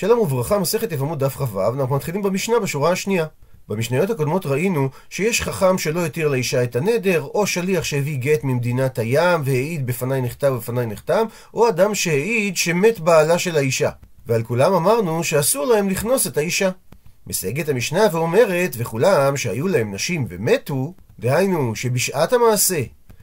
שלום וברכה, מסכת יבמות דף כ"ו, אנחנו מתחילים במשנה בשורה השנייה. במשניות הקודמות ראינו שיש חכם שלא התיר לאישה את הנדר, או שליח שהביא גט ממדינת הים והעיד בפניי נכתב ובפניי נחתם, או אדם שהעיד שמת בעלה של האישה. ועל כולם אמרנו שאסור להם לכנוס את האישה. מסייגת המשנה ואומרת, וכולם שהיו להם נשים ומתו, דהיינו שבשעת המעשה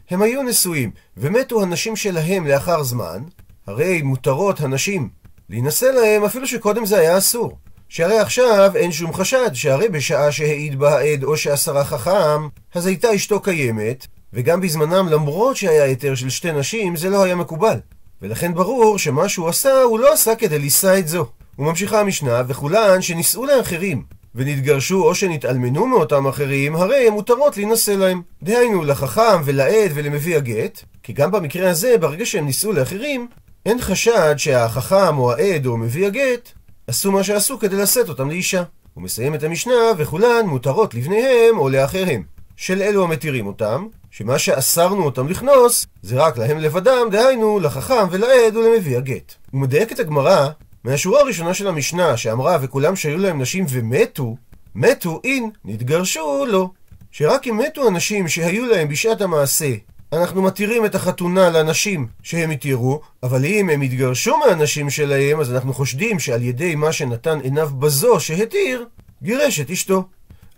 הם היו נשואים ומתו הנשים שלהם לאחר זמן, הרי מותרות הנשים להינשא להם אפילו שקודם זה היה אסור. שהרי עכשיו אין שום חשד, שהרי בשעה שהעיד בה העד או שעשרה חכם, אז הייתה אשתו קיימת, וגם בזמנם למרות שהיה היתר של שתי נשים, זה לא היה מקובל. ולכן ברור שמה שהוא עשה, הוא לא עשה כדי לישא את זו. וממשיכה המשנה, וכולן שנישאו לאחרים, ונתגרשו או שנתאלמנו מאותם אחרים, הרי הם מותרות להינשא להם. דהיינו, לחכם ולעד ולמביא הגט, כי גם במקרה הזה, ברגע שהם נישאו לאחרים, אין חשד שהחכם או העד או מביא הגט עשו מה שעשו כדי לשאת אותם לאישה. הוא מסיים את המשנה, וכולן מותרות לבניהם או לאחריהם. של אלו המתירים אותם, שמה שאסרנו אותם לכנוס, זה רק להם לבדם, דהיינו לחכם ולעד ולמביא הגט. הוא מדייק את הגמרא מהשורה הראשונה של המשנה, שאמרה וכולם שהיו להם נשים ומתו, מתו אין, נתגרשו לא. שרק אם מתו אנשים שהיו להם בשעת המעשה אנחנו מתירים את החתונה לאנשים שהם התירו, אבל אם הם התגרשו מהנשים שלהם, אז אנחנו חושדים שעל ידי מה שנתן עיניו בזו שהתיר, גירש את אשתו.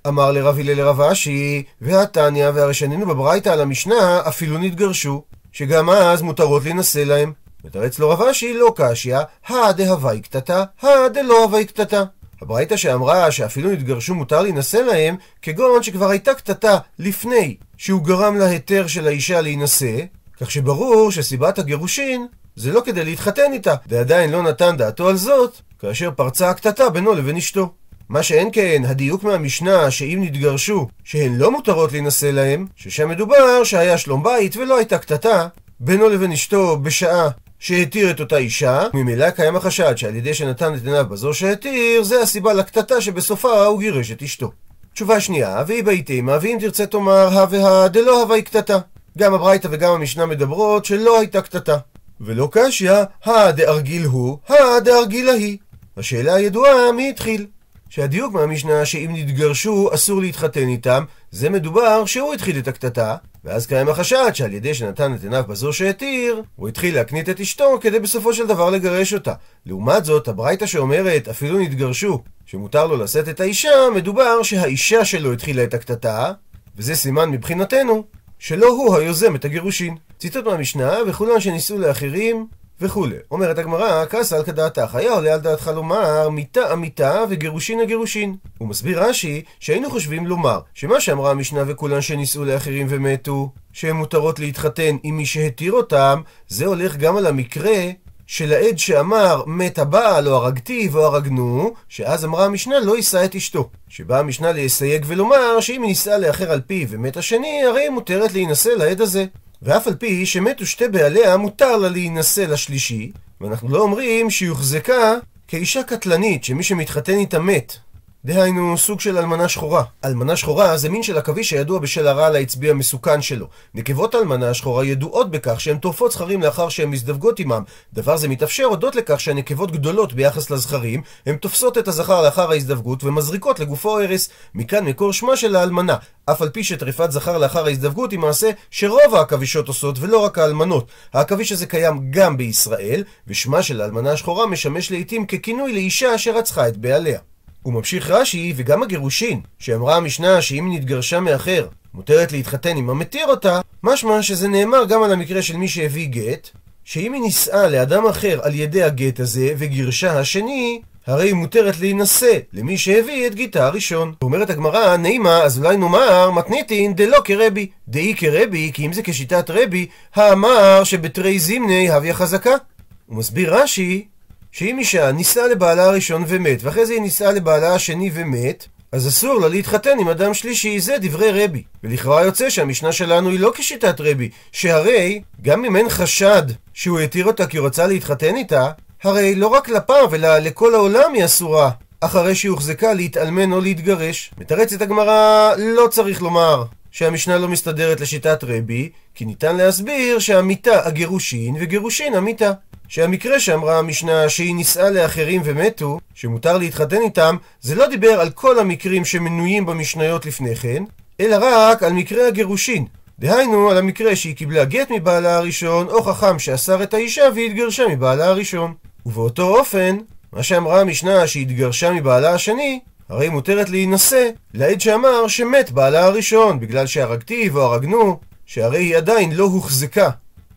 אמר לרב הלל לרב אשי, והתניא והרי שנינו בברייתא על המשנה, אפילו נתגרשו, שגם אז מותרות להינשא להם. מתרץ לו רב אשי, לא קשיא, הא דהווי קטטה, הא דלא הווי קטטה. הברייתא שאמרה שאפילו נתגרשו מותר להינשא להם, כגון שכבר הייתה קטטה לפני שהוא גרם להיתר של האישה להינשא, כך שברור שסיבת הגירושין זה לא כדי להתחתן איתה, ועדיין לא נתן דעתו על זאת, כאשר פרצה הקטטה בינו לבין אשתו. מה שאין כן, הדיוק מהמשנה שאם נתגרשו, שהן לא מותרות להינשא להם, ששם מדובר שהיה שלום בית ולא הייתה קטטה בינו לבין אשתו בשעה שהתיר את אותה אישה, ממילא קיים החשד שעל ידי שנתן את עיניו בזו שהתיר, זה הסיבה לקטטה שבסופה הוא גירש את אשתו. תשובה שנייה, והיא בהיתימה, ואם תרצה תאמר הא והא דלא הווי קטטה. גם הברייתא וגם המשנה מדברות שלא הייתה קטטה. ולא קשיא, הא דארגיל הוא, הא דארגילה היא. השאלה הידועה, מי התחיל? שהדיוק מהמשנה שאם נתגרשו אסור להתחתן איתם, זה מדובר שהוא התחיל את הקטטה, ואז קיים החשד שעל ידי שנתן את עיניו בזו שהתיר, הוא התחיל להקנית את אשתו כדי בסופו של דבר לגרש אותה. לעומת זאת, הברייתא שאומרת אפילו נתגרשו, שמותר לו לשאת את האישה, מדובר שהאישה שלו התחילה את הקטטה, וזה סימן מבחינתנו שלא הוא היוזם את הגירושין. ציטוט מהמשנה, וכולן שנישאו לאחרים, וכולי. אומרת הגמרא, כעס על כדעתך, היה עולה על דעתך לומר מיתה אמיתה וגירושין הגירושין. הוא מסביר רש"י שהיינו חושבים לומר שמה שאמרה המשנה וכולן שנישאו לאחרים ומתו, שהן מותרות להתחתן עם מי שהתיר אותם, זה הולך גם על המקרה של העד שאמר מת הבעל או הרגתיו או הרגנו, שאז אמרה המשנה לא יישא את אשתו. שבאה המשנה לסייג ולומר שאם היא נישאה לאחר על פיו ומת השני, הרי היא מותרת להינשא לעד הזה. ואף על פי שמתו שתי בעליה, מותר לה להינשא לשלישי, ואנחנו לא אומרים שהיא הוחזקה כאישה קטלנית, שמי שמתחתן איתה מת. דהיינו סוג של אלמנה שחורה. אלמנה שחורה זה מין של עכביש הידוע בשל הרעל העצבי המסוכן שלו. נקבות אלמנה שחורה ידועות בכך שהן טורפות זכרים לאחר שהן מזדווגות עמם. דבר זה מתאפשר הודות לכך שהנקבות גדולות ביחס לזכרים, הן תופסות את הזכר לאחר ההזדווגות ומזריקות לגופו הרס. מכאן מקור שמה של האלמנה. אף על פי שטריפת זכר לאחר ההזדווגות היא מעשה שרוב העכבישות עושות ולא רק האלמנות. העכביש הזה קיים גם בישראל, ושמה של האלמנה השחורה משמש לעיתים ככינוי לאישה שרצחה את בעליה. הוא ממשיך רש"י, וגם הגירושין, שאמרה המשנה שאם נתגרשה מאחר, מותרת להתחתן עם המתיר אותה, משמע שזה נאמר גם על המקרה של מי שהביא גט, שאם היא נישאה לאדם אחר על ידי הגט הזה, וגירשה השני, הרי היא מותרת להינשא למי שהביא את גיתה הראשון. אומרת הגמרא, נעימה, אז אולי נאמר, מתניתין דלא כרבי. דאי כרבי, כי אם זה כשיטת רבי, האמר שבתרי זימני הביא חזקה. הוא מסביר רש"י, שאם אישה נישאה לבעלה הראשון ומת, ואחרי זה היא נישאה לבעלה השני ומת, אז אסור לה להתחתן עם אדם שלישי, זה דברי רבי. ולכאורה יוצא שהמשנה שלנו היא לא כשיטת רבי, שהרי, גם אם אין חשד שהוא התיר אותה כי הוא רצה להתחתן איתה, הרי לא רק כלפיו, אלא לכל העולם היא אסורה, אחרי שהיא הוחזקה להתאלמן או להתגרש. מתרצת הגמרא, לא צריך לומר שהמשנה לא מסתדרת לשיטת רבי, כי ניתן להסביר שהמיתה הגירושין וגירושין המיתה. שהמקרה שאמרה המשנה שהיא נישאה לאחרים ומתו, שמותר להתחתן איתם, זה לא דיבר על כל המקרים שמנויים במשניות לפני כן, אלא רק על מקרה הגירושין. דהיינו, על המקרה שהיא קיבלה גט מבעלה הראשון, או חכם שאסר את האישה והתגרשה מבעלה הראשון. ובאותו אופן, מה שאמרה המשנה שהתגרשה מבעלה השני, הרי מותרת להינשא לעד שאמר שמת בעלה הראשון, בגלל שהרגתיו או הרגנו, שהרי היא עדיין לא הוחזקה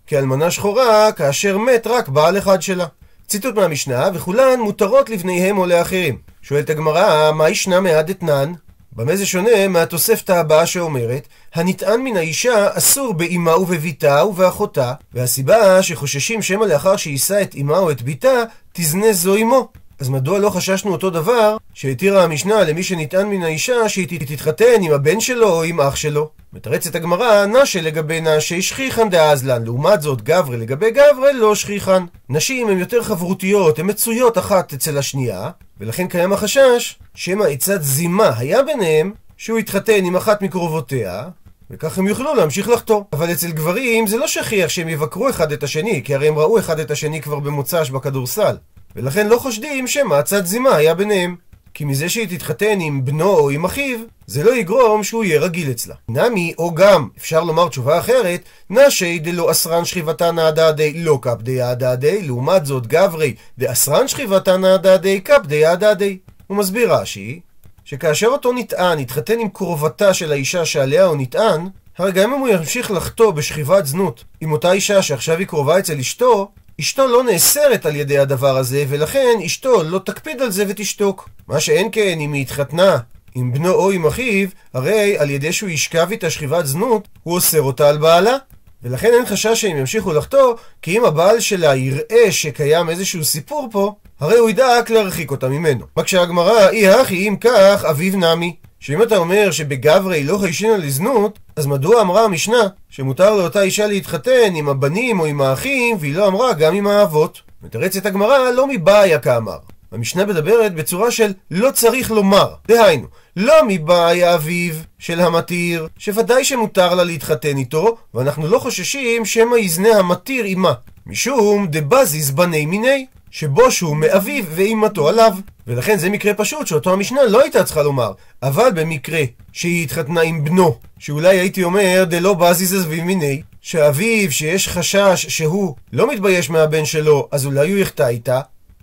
כאלמנה שחורה כאשר מת רק בעל אחד שלה. ציטוט מהמשנה, וכולן מותרות לבניהם או לאחרים. שואלת הגמרא, מה ישנה מעד אתנן? במה זה שונה מהתוספתא הבאה שאומרת, הנטען מן האישה אסור באמה ובביתה ובאחותה, והסיבה שחוששים שמא לאחר שיישא את אמה או את ביתה, תזנה זו אמו. אז מדוע לא חששנו אותו דבר שהתירה המשנה למי שנטען מן האישה שהיא תתחתן עם הבן שלו או עם אח שלו? מתרצת הגמרא, נשה לגבי נשי שכיחן דאזלן, לעומת זאת גברי לגבי גברי לא שכיחן. נשים הן יותר חברותיות, הן מצויות אחת אצל השנייה, ולכן קיים החשש שמא עצת זימה היה ביניהם שהוא יתחתן עם אחת מקרובותיה, וכך הם יוכלו להמשיך לחתור. אבל אצל גברים זה לא שכיח שהם יבקרו אחד את השני, כי הרי הם ראו אחד את השני כבר במוצ"ש בכדורסל. ולכן לא חושדים שמא עצת זימה היה ביניהם. כי מזה שהיא תתחתן עם בנו או עם אחיו, זה לא יגרום שהוא יהיה רגיל אצלה. נמי, או גם, אפשר לומר תשובה אחרת, נשי דלא אסרן שכיבתנא הדדי לא קפ דיה הדדי, לעומת זאת גברי דאסרן שכיבתנא הדדי קפ דיה הדדי. הוא מסביר רש"י, שכאשר אותו נטען יתחתן עם קרובתה של האישה שעליה הוא נטען, הרי גם אם הוא ימשיך לחטוא בשכיבת זנות עם אותה אישה שעכשיו היא קרובה אצל אשתו, אשתו לא נאסרת על ידי הדבר הזה, ולכן אשתו לא תקפיד על זה ותשתוק. מה שאין כן, אם היא התחתנה עם בנו או עם אחיו, הרי על ידי שהוא ישכב איתה שכיבת זנות, הוא אוסר אותה על בעלה. ולכן אין חשש שהם ימשיכו לחטוא, כי אם הבעל שלה יראה שקיים איזשהו סיפור פה, הרי הוא ידאג להרחיק אותה ממנו. מקשה הגמרא, אי הכי אם כך, אביו נמי. שאם אתה אומר שבגברי לא הישינה לזנות, אז מדוע אמרה המשנה שמותר לאותה אישה להתחתן עם הבנים או עם האחים, והיא לא אמרה גם עם האבות? מתרצת הגמרא לא מבעיה כאמר. המשנה מדברת בצורה של לא צריך לומר. דהיינו, לא מבעיה אביו של המתיר, שוודאי שמותר לה להתחתן איתו, ואנחנו לא חוששים שמא יזנה המתיר עמה. משום דבזיז בני מיני. שבושו מאביו ואימתו עליו. ולכן זה מקרה פשוט שאותו המשנה לא הייתה צריכה לומר. אבל במקרה שהיא התחתנה עם בנו, שאולי הייתי אומר דלא בזיז מיני, שאביו שיש חשש שהוא לא מתבייש מהבן שלו, אז אולי הוא יחטא איתה,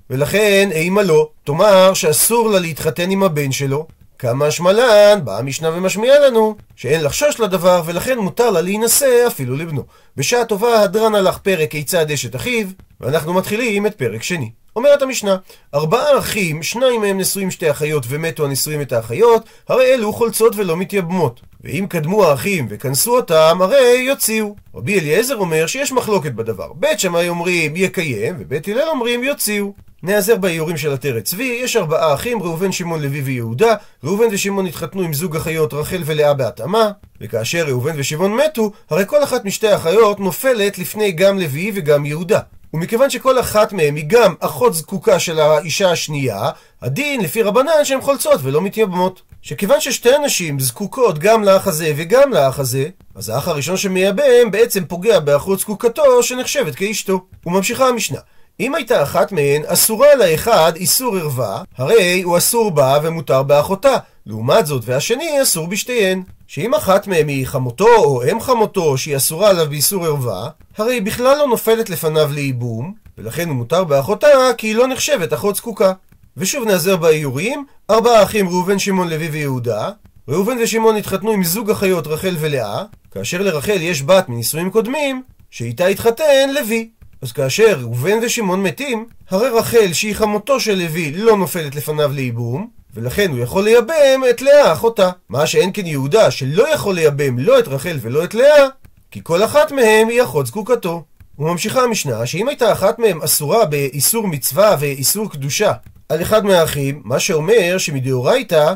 ולכן אימה לא, תאמר שאסור לה להתחתן עם הבן שלו, כמה שמלן, באה המשנה ומשמיעה לנו שאין לחשוש לדבר ולכן מותר לה להינשא אפילו לבנו. בשעה טובה הדרן הלך פרק כיצד אשת אחיו, ואנחנו מתחילים את פרק שני. אומרת המשנה, ארבעה אחים, שניים מהם נשואים שתי אחיות ומתו הנשואים את האחיות, הרי אלו חולצות ולא מתייבמות. ואם קדמו האחים וכנסו אותם, הרי יוציאו. רבי אליעזר אומר שיש מחלוקת בדבר. בית שמאי אומרים יקיים, ובית הלל אומרים יוציאו. נעזר באיורים של עטרת צבי, יש ארבעה אחים, ראובן, שמעון, לוי ויהודה. ראובן ושמעון התחתנו עם זוג אחיות רחל ולאה בהתאמה, וכאשר ראובן ושמעון מתו, הרי כל אחת משתי האחיות נופלת לפני גם לוי וגם יהודה. ומכיוון שכל אחת מהן היא גם אחות זקוקה של האישה השנייה, הדין לפי רבנן שהן חולצות ולא מתייבמות. שכיוון ששתי הנשים זקוקות גם לאח הזה וגם לאח הזה, אז האח הראשון שמייבם בעצם פוגע באחות זקוקתו שנחשבת כאשתו. וממשיכה המשנה. אם הייתה אחת מהן אסורה לאחד איסור ערווה, הרי הוא אסור בה ומותר באחותה. לעומת זאת, והשני אסור בשתיהן. שאם אחת מהן היא חמותו או אם חמותו שהיא אסורה עליו באיסור ערווה, הרי היא בכלל לא נופלת לפניו לייבום, ולכן הוא מותר באחותה כי היא לא נחשבת אחות זקוקה. ושוב נעזר באיורים, ארבעה אחים ראובן, שמעון, לוי ויהודה. ראובן ושמעון התחתנו עם זוג אחיות רחל ולאה, כאשר לרחל יש בת מנישואים קודמים, שאיתה התחתן לוי. אז כאשר ראובן ושמעון מתים, הרי רחל, שהיא חמותו של לוי, לא נופלת לפניו לייבום, ולכן הוא יכול לייבם את לאה אחותה. מה שאין כן יהודה, שלא יכול לייבם לא את רחל ולא את לאה, כי כל אחת מהם היא אחות זקוקתו. וממשיכה המשנה, שאם הייתה אחת מהם אסורה באיסור מצווה ואיסור קדושה על אחד מהאחים, מה שאומר שמדאורייתא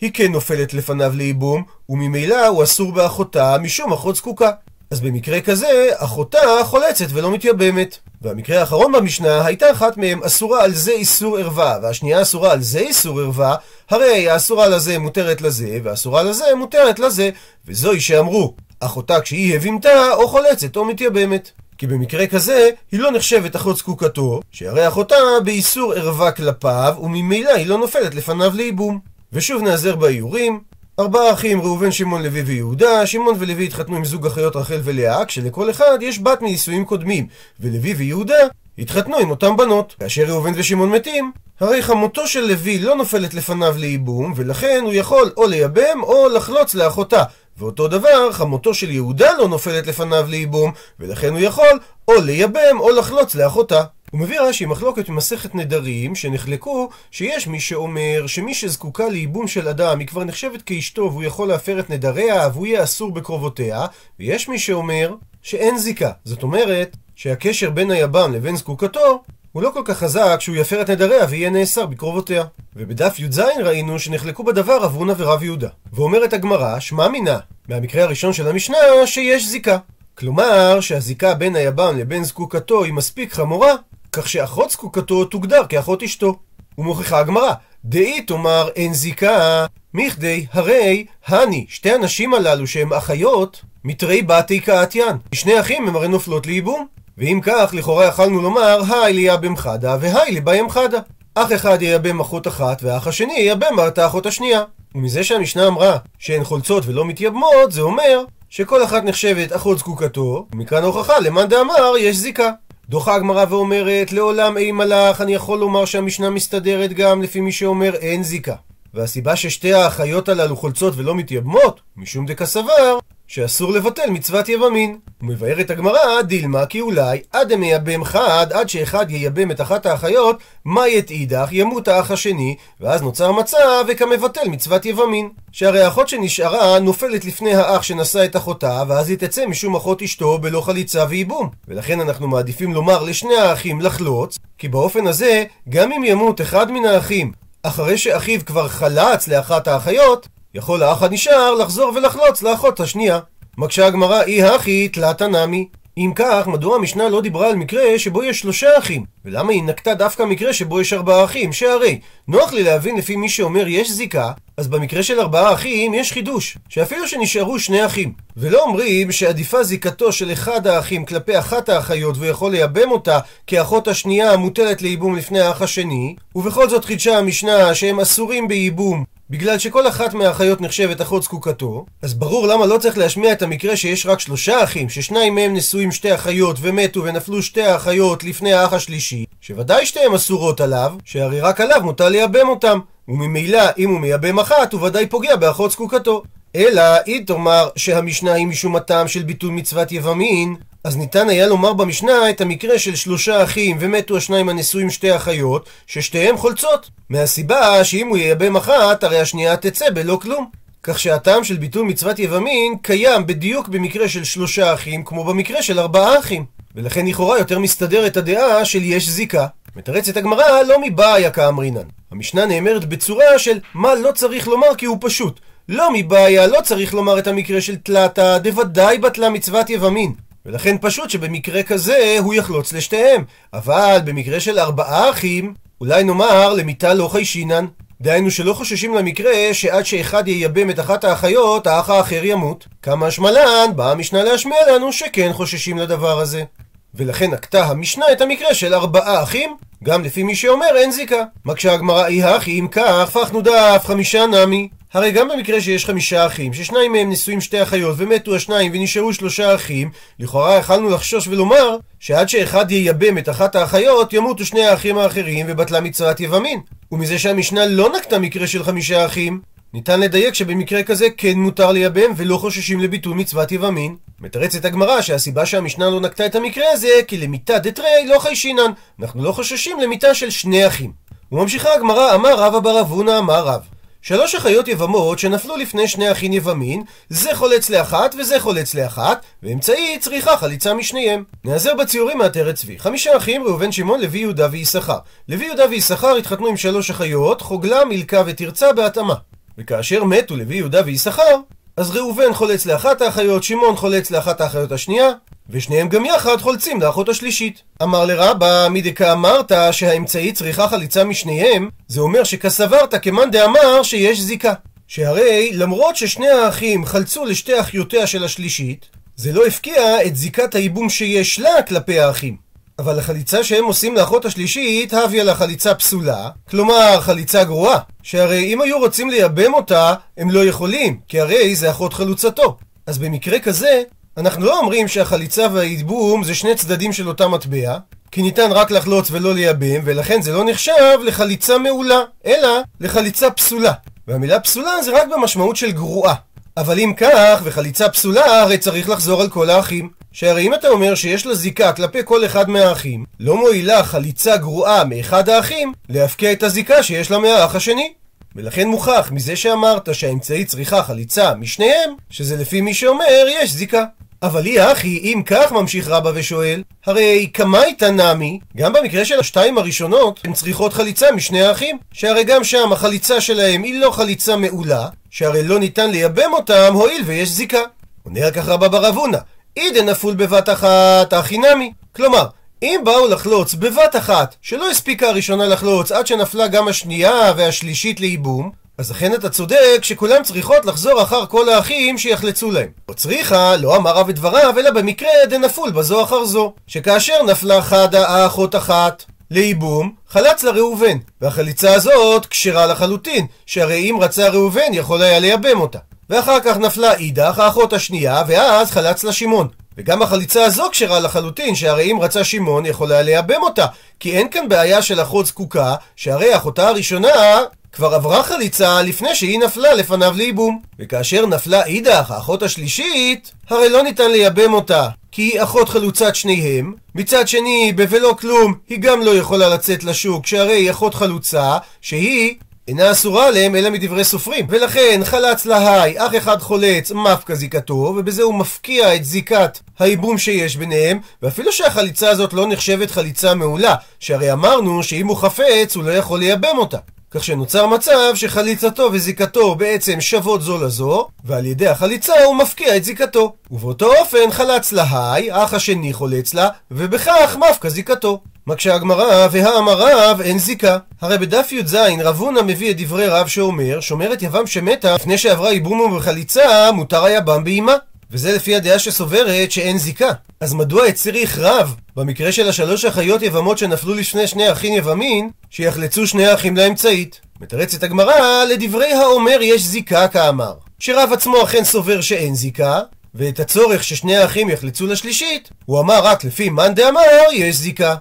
היא כן נופלת לפניו לייבום, וממילא הוא אסור באחותה משום אחות זקוקה. אז במקרה כזה, אחותה חולצת ולא מתייבמת. והמקרה האחרון במשנה, הייתה אחת מהם אסורה על זה איסור ערווה, והשנייה אסורה על זה איסור ערווה, הרי האסורה לזה מותרת לזה, והאסורה לזה מותרת לזה, וזוהי שאמרו, אחותה כשהיא הבימתה, או חולצת או מתייבמת. כי במקרה כזה היא לא נחשבת אחות זקוקתו, שהרי אחותה באיסור ערווה כלפיו, וממילא היא לא נופלת לפניו לייבום. ושוב נעזר באיורים. ארבעה אחים, ראובן, שמעון, לוי ויהודה, שמעון ולוי התחתנו עם זוג אחיות רחל ולאה, כשלכל אחד יש בת מנישואים קודמים, ולוי ויהודה התחתנו עם אותם בנות. כאשר ראובן ושמעון מתים, הרי חמותו של לוי לא נופלת לפניו לייבום, ולכן הוא יכול או לייבם או לחלוץ לאחותה. ואותו דבר, חמותו של יהודה לא נופלת לפניו לייבום, ולכן הוא יכול או לייבם או לחלוץ לאחותה. הוא מביא רש"י מחלוקת ממסכת נדרים, שנחלקו שיש מי שאומר שמי שזקוקה לייבום של אדם היא כבר נחשבת כאשתו והוא יכול להפר את נדריה והוא יהיה אסור בקרובותיה, ויש מי שאומר שאין זיקה. זאת אומרת שהקשר בין היבם לבין זקוקתו הוא לא כל כך חזק שהוא יפר את נדריה ויהיה נאסר בקרובותיה. ובדף י"ז ראינו שנחלקו בדבר רב הונא ורב יהודה. ואומרת הגמרא, שמע מינה, מהמקרה הראשון של המשנה, שיש זיקה. כלומר, שהזיקה בין היבם לבין זקוקתו היא מספיק חמורה, כך שאחות זקוקתו תוגדר כאחות אשתו. ומוכיחה הגמרא, דאי תאמר אין זיקה, מכדי הרי הני, שתי הנשים הללו שהן אחיות, מתרי בתי קאתיין. שני אחים הם הרי נופלות לייבום. ואם כך, לכאורה יכלנו לומר, האי לייבם חדא והאי לייבם חדא. אח אחד ייבם אחות אחת, ואח השני ייבם את האחות השנייה. ומזה שהמשנה אמרה שהן חולצות ולא מתייבמות, זה אומר שכל אחת נחשבת אחות זקוקתו, ומכאן ההוכחה למאן דאמר יש זיקה. דוחה הגמרא ואומרת, לעולם אימא לך, אני יכול לומר שהמשנה מסתדרת גם לפי מי שאומר אין זיקה. והסיבה ששתי האחיות הללו חולצות ולא מתייבמות, משום דקסבר, שאסור לבטל מצוות יבמין. ומבארת הגמרא, דילמה כי אולי עד המייבם חד, עד שאחד ייבם את אחת האחיות, מה ית אידך, ימות האח השני, ואז נוצר מצב וכמבטל מצוות יבמין. שהרי האחות שנשארה נופלת לפני האח שנשא את אחותה, ואז היא תצא משום אחות אשתו בלא חליצה וייבום. ולכן אנחנו מעדיפים לומר לשני האחים לחלוץ, כי באופן הזה, גם אם ימות אחד מן האחים אחרי שאחיו כבר חלץ לאחת האחיות, יכול האח הנשאר לחזור ולחלוץ לאחות השנייה. מקשה הגמרא אי הכי תלתא נמי. אם כך, מדוע המשנה לא דיברה על מקרה שבו יש שלושה אחים? ולמה היא נקטה דווקא מקרה שבו יש ארבעה אחים? שהרי, נוח לי להבין לפי מי שאומר יש זיקה, אז במקרה של ארבעה אחים יש חידוש, שאפילו שנשארו שני אחים. ולא אומרים שעדיפה זיקתו של אחד האחים כלפי אחת האחיות והוא יכול לייבם אותה כאחות השנייה המוטלת לייבום לפני האח השני, ובכל זאת חידשה המשנה שהם אסורים בייבום בגלל שכל אחת מהאחיות נחשבת אחות זקוקתו, אז ברור למה לא צריך להשמיע את המקרה שיש רק שלושה אחים, ששניים מהם נשואים שתי אחיות ומתו ונפלו שתי האחיות לפני האח השלישי, שוודאי שתיהן אסורות עליו, שהרי רק עליו מותר לייבם אותם, וממילא אם הוא מייבם אחת הוא ודאי פוגע באחות זקוקתו. אלא אם תאמר שהמשנה היא משום הטעם של ביטול מצוות יבמין, אז ניתן היה לומר במשנה את המקרה של שלושה אחים ומתו השניים הנשואים שתי אחיות, ששתיהם חולצות. מהסיבה שאם הוא ייבם אחת, הרי השנייה תצא בלא כלום. כך שהטעם של ביטול מצוות יבמין קיים בדיוק במקרה של שלושה אחים, כמו במקרה של ארבעה אחים. ולכן לכאורה יותר מסתדרת הדעה של יש זיקה. מתרצת הגמרא לא מבעיה כאמרינן. המשנה נאמרת בצורה של מה לא צריך לומר כי הוא פשוט. לא מבעיה, לא צריך לומר את המקרה של תלתא, דוודאי בטלה מצוות יבמין. ולכן פשוט שבמקרה כזה הוא יחלוץ לשתיהם. אבל במקרה של ארבעה אחים, אולי נאמר למיתה לא חיישינן. דהיינו שלא חוששים למקרה שעד שאחד ייבם את אחת האחיות, האח האחר ימות. כמה שמלן, באה המשנה להשמיע לנו שכן חוששים לדבר הזה. ולכן נקטה המשנה את המקרה של ארבעה אחים, גם לפי מי שאומר אין זיקה. מקשה הגמרא אי הכי אם כך, הפכנו דף חמישה נמי. הרי גם במקרה שיש חמישה אחים, ששניים מהם נשואים שתי אחיות ומתו השניים ונשארו שלושה אחים, לכאורה יכלנו לחשוש ולומר שעד שאחד ייבם את אחת האחיות, ימותו שני האחים האחרים ובטלה מצוות יבמין. ומזה שהמשנה לא נקטה מקרה של חמישה אחים, ניתן לדייק שבמקרה כזה כן מותר לייבם ולא חוששים לביטול מצוות יבמין. מתרצת הגמרא שהסיבה שהמשנה לא נקטה את המקרה הזה כי למיתה דתרי לא חיישינן. אנחנו לא חוששים למיתה של שני אחים. וממשיכה הגמרא אמר רבא בר אבונה אמר רב שלוש אחיות יבמות שנפלו לפני שני אחים יבמין, זה חולץ לאחת וזה חולץ לאחת, ואמצעי צריכה חליצה משניהם. נעזר בציורים מעטרת צבי. חמישה אחים, ראובן שמעון, לוי יהודה ויששכר. לוי יהודה ויששכר התחתנו עם שלוש אחיות, חוגלה, מילכה ותרצה בהתאמה. וכאשר מתו לוי יהודה ויששכר, אז ראובן חולץ לאחת האחיות, שמעון חולץ לאחת האחיות השנייה, ושניהם גם יחד חולצים לאחות השלישית. אמר לרבא, מדקה אמרת שהאמצעי צריכה חליצה משניהם, זה אומר שכסברת כמאן דאמר שיש זיקה. שהרי למרות ששני האחים חלצו לשתי אחיותיה של השלישית, זה לא הפקיע את זיקת הייבום שיש לה כלפי האחים. אבל החליצה שהם עושים לאחות השלישית, הביא לה חליצה פסולה, כלומר חליצה גרועה, שהרי אם היו רוצים לייבם אותה, הם לא יכולים, כי הרי זה אחות חלוצתו. אז במקרה כזה, אנחנו לא אומרים שהחליצה והייבום זה שני צדדים של אותה מטבע, כי ניתן רק לחלוץ ולא לייבם, ולכן זה לא נחשב לחליצה מעולה, אלא לחליצה פסולה. והמילה פסולה זה רק במשמעות של גרועה. אבל אם כך, וחליצה פסולה, הרי צריך לחזור על כל האחים. שהרי אם אתה אומר שיש לה זיקה כלפי כל אחד מהאחים, לא מועילה חליצה גרועה מאחד האחים להפקיע את הזיקה שיש לה מהאח השני. ולכן מוכח מזה שאמרת שהאמצעי צריכה חליצה משניהם, שזה לפי מי שאומר יש זיקה. אבל היא אחי, אם כך ממשיך רבא ושואל, הרי קמאי נמי, גם במקרה של השתיים הראשונות, הן צריכות חליצה משני האחים, שהרי גם שם החליצה שלהם היא לא חליצה מעולה, שהרי לא ניתן לייבם אותם, הואיל ויש זיקה. עונה על כך רבה בר רב הונא, אי דנפול בבת אחת, הכי נמי. כלומר, אם באו לחלוץ בבת אחת, שלא הספיקה הראשונה לחלוץ עד שנפלה גם השנייה והשלישית לייבום, אז אכן אתה צודק שכולם צריכות לחזור אחר כל האחים שיחלצו להם. לא צריכא, לא אמר רב את דבריו, אלא במקרה דנפול בזו אחר זו, שכאשר נפלה חדא האחות אחת לייבום, חלץ לה ראובן, והחליצה הזאת כשרה לחלוטין, שהרי אם רצה ראובן יכול היה לייבם אותה. ואחר כך נפלה אידך, האחות השנייה, ואז חלץ לה שמעון. וגם החליצה הזו כשרה לחלוטין, שהרי אם רצה שמעון יכול היה לייבם אותה, כי אין כאן בעיה של אחות זקוקה, שהרי אחותה הראשונה כבר עברה חליצה לפני שהיא נפלה לפניו לייבום. וכאשר נפלה אידך, האחות השלישית, הרי לא ניתן לייבם אותה, כי היא אחות חלוצת שניהם. מצד שני, בלא כלום, היא גם לא יכולה לצאת לשוק, שהרי היא אחות חלוצה, שהיא אינה אסורה עליהם אלא מדברי סופרים. ולכן חלץ להי, אח אחד חולץ, מפקא זיקתו, ובזה הוא מפקיע את זיקת הייבום שיש ביניהם, ואפילו שהחליצה הזאת לא נחשבת חליצה מעולה, שהרי אמרנו שאם הוא חפץ הוא לא יכול לייבם אותה. כך שנוצר מצב שחליצתו וזיקתו בעצם שוות זו לזו, ועל ידי החליצה הוא מפקיע את זיקתו. ובאותו אופן חלץ להי, האח השני חולץ לה, ובכך מפקע זיקתו. מקשה הגמרא, והאמר רב אין זיקה. הרי בדף י"ז רב הונא מביא את דברי רב שאומר, שומרת יבם שמתה לפני שעברה ייבום ובחליצה, מותר היה בם באימה. וזה לפי הדעה שסוברת שאין זיקה. אז מדוע הצריך רב, במקרה של השלוש אחיות יבמות שנפלו לפני שני אחים יבמין, שיחלצו שני אחים לאמצעית? מתרצת הגמרא, לדברי האומר יש זיקה כאמר. שרב עצמו אכן סובר שאין זיקה, ואת הצורך ששני האחים יחלצו לשלישית, הוא אמר רק לפי מאן דאמר יש זיקה.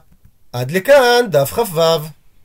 עד לכאן דף כ"ו.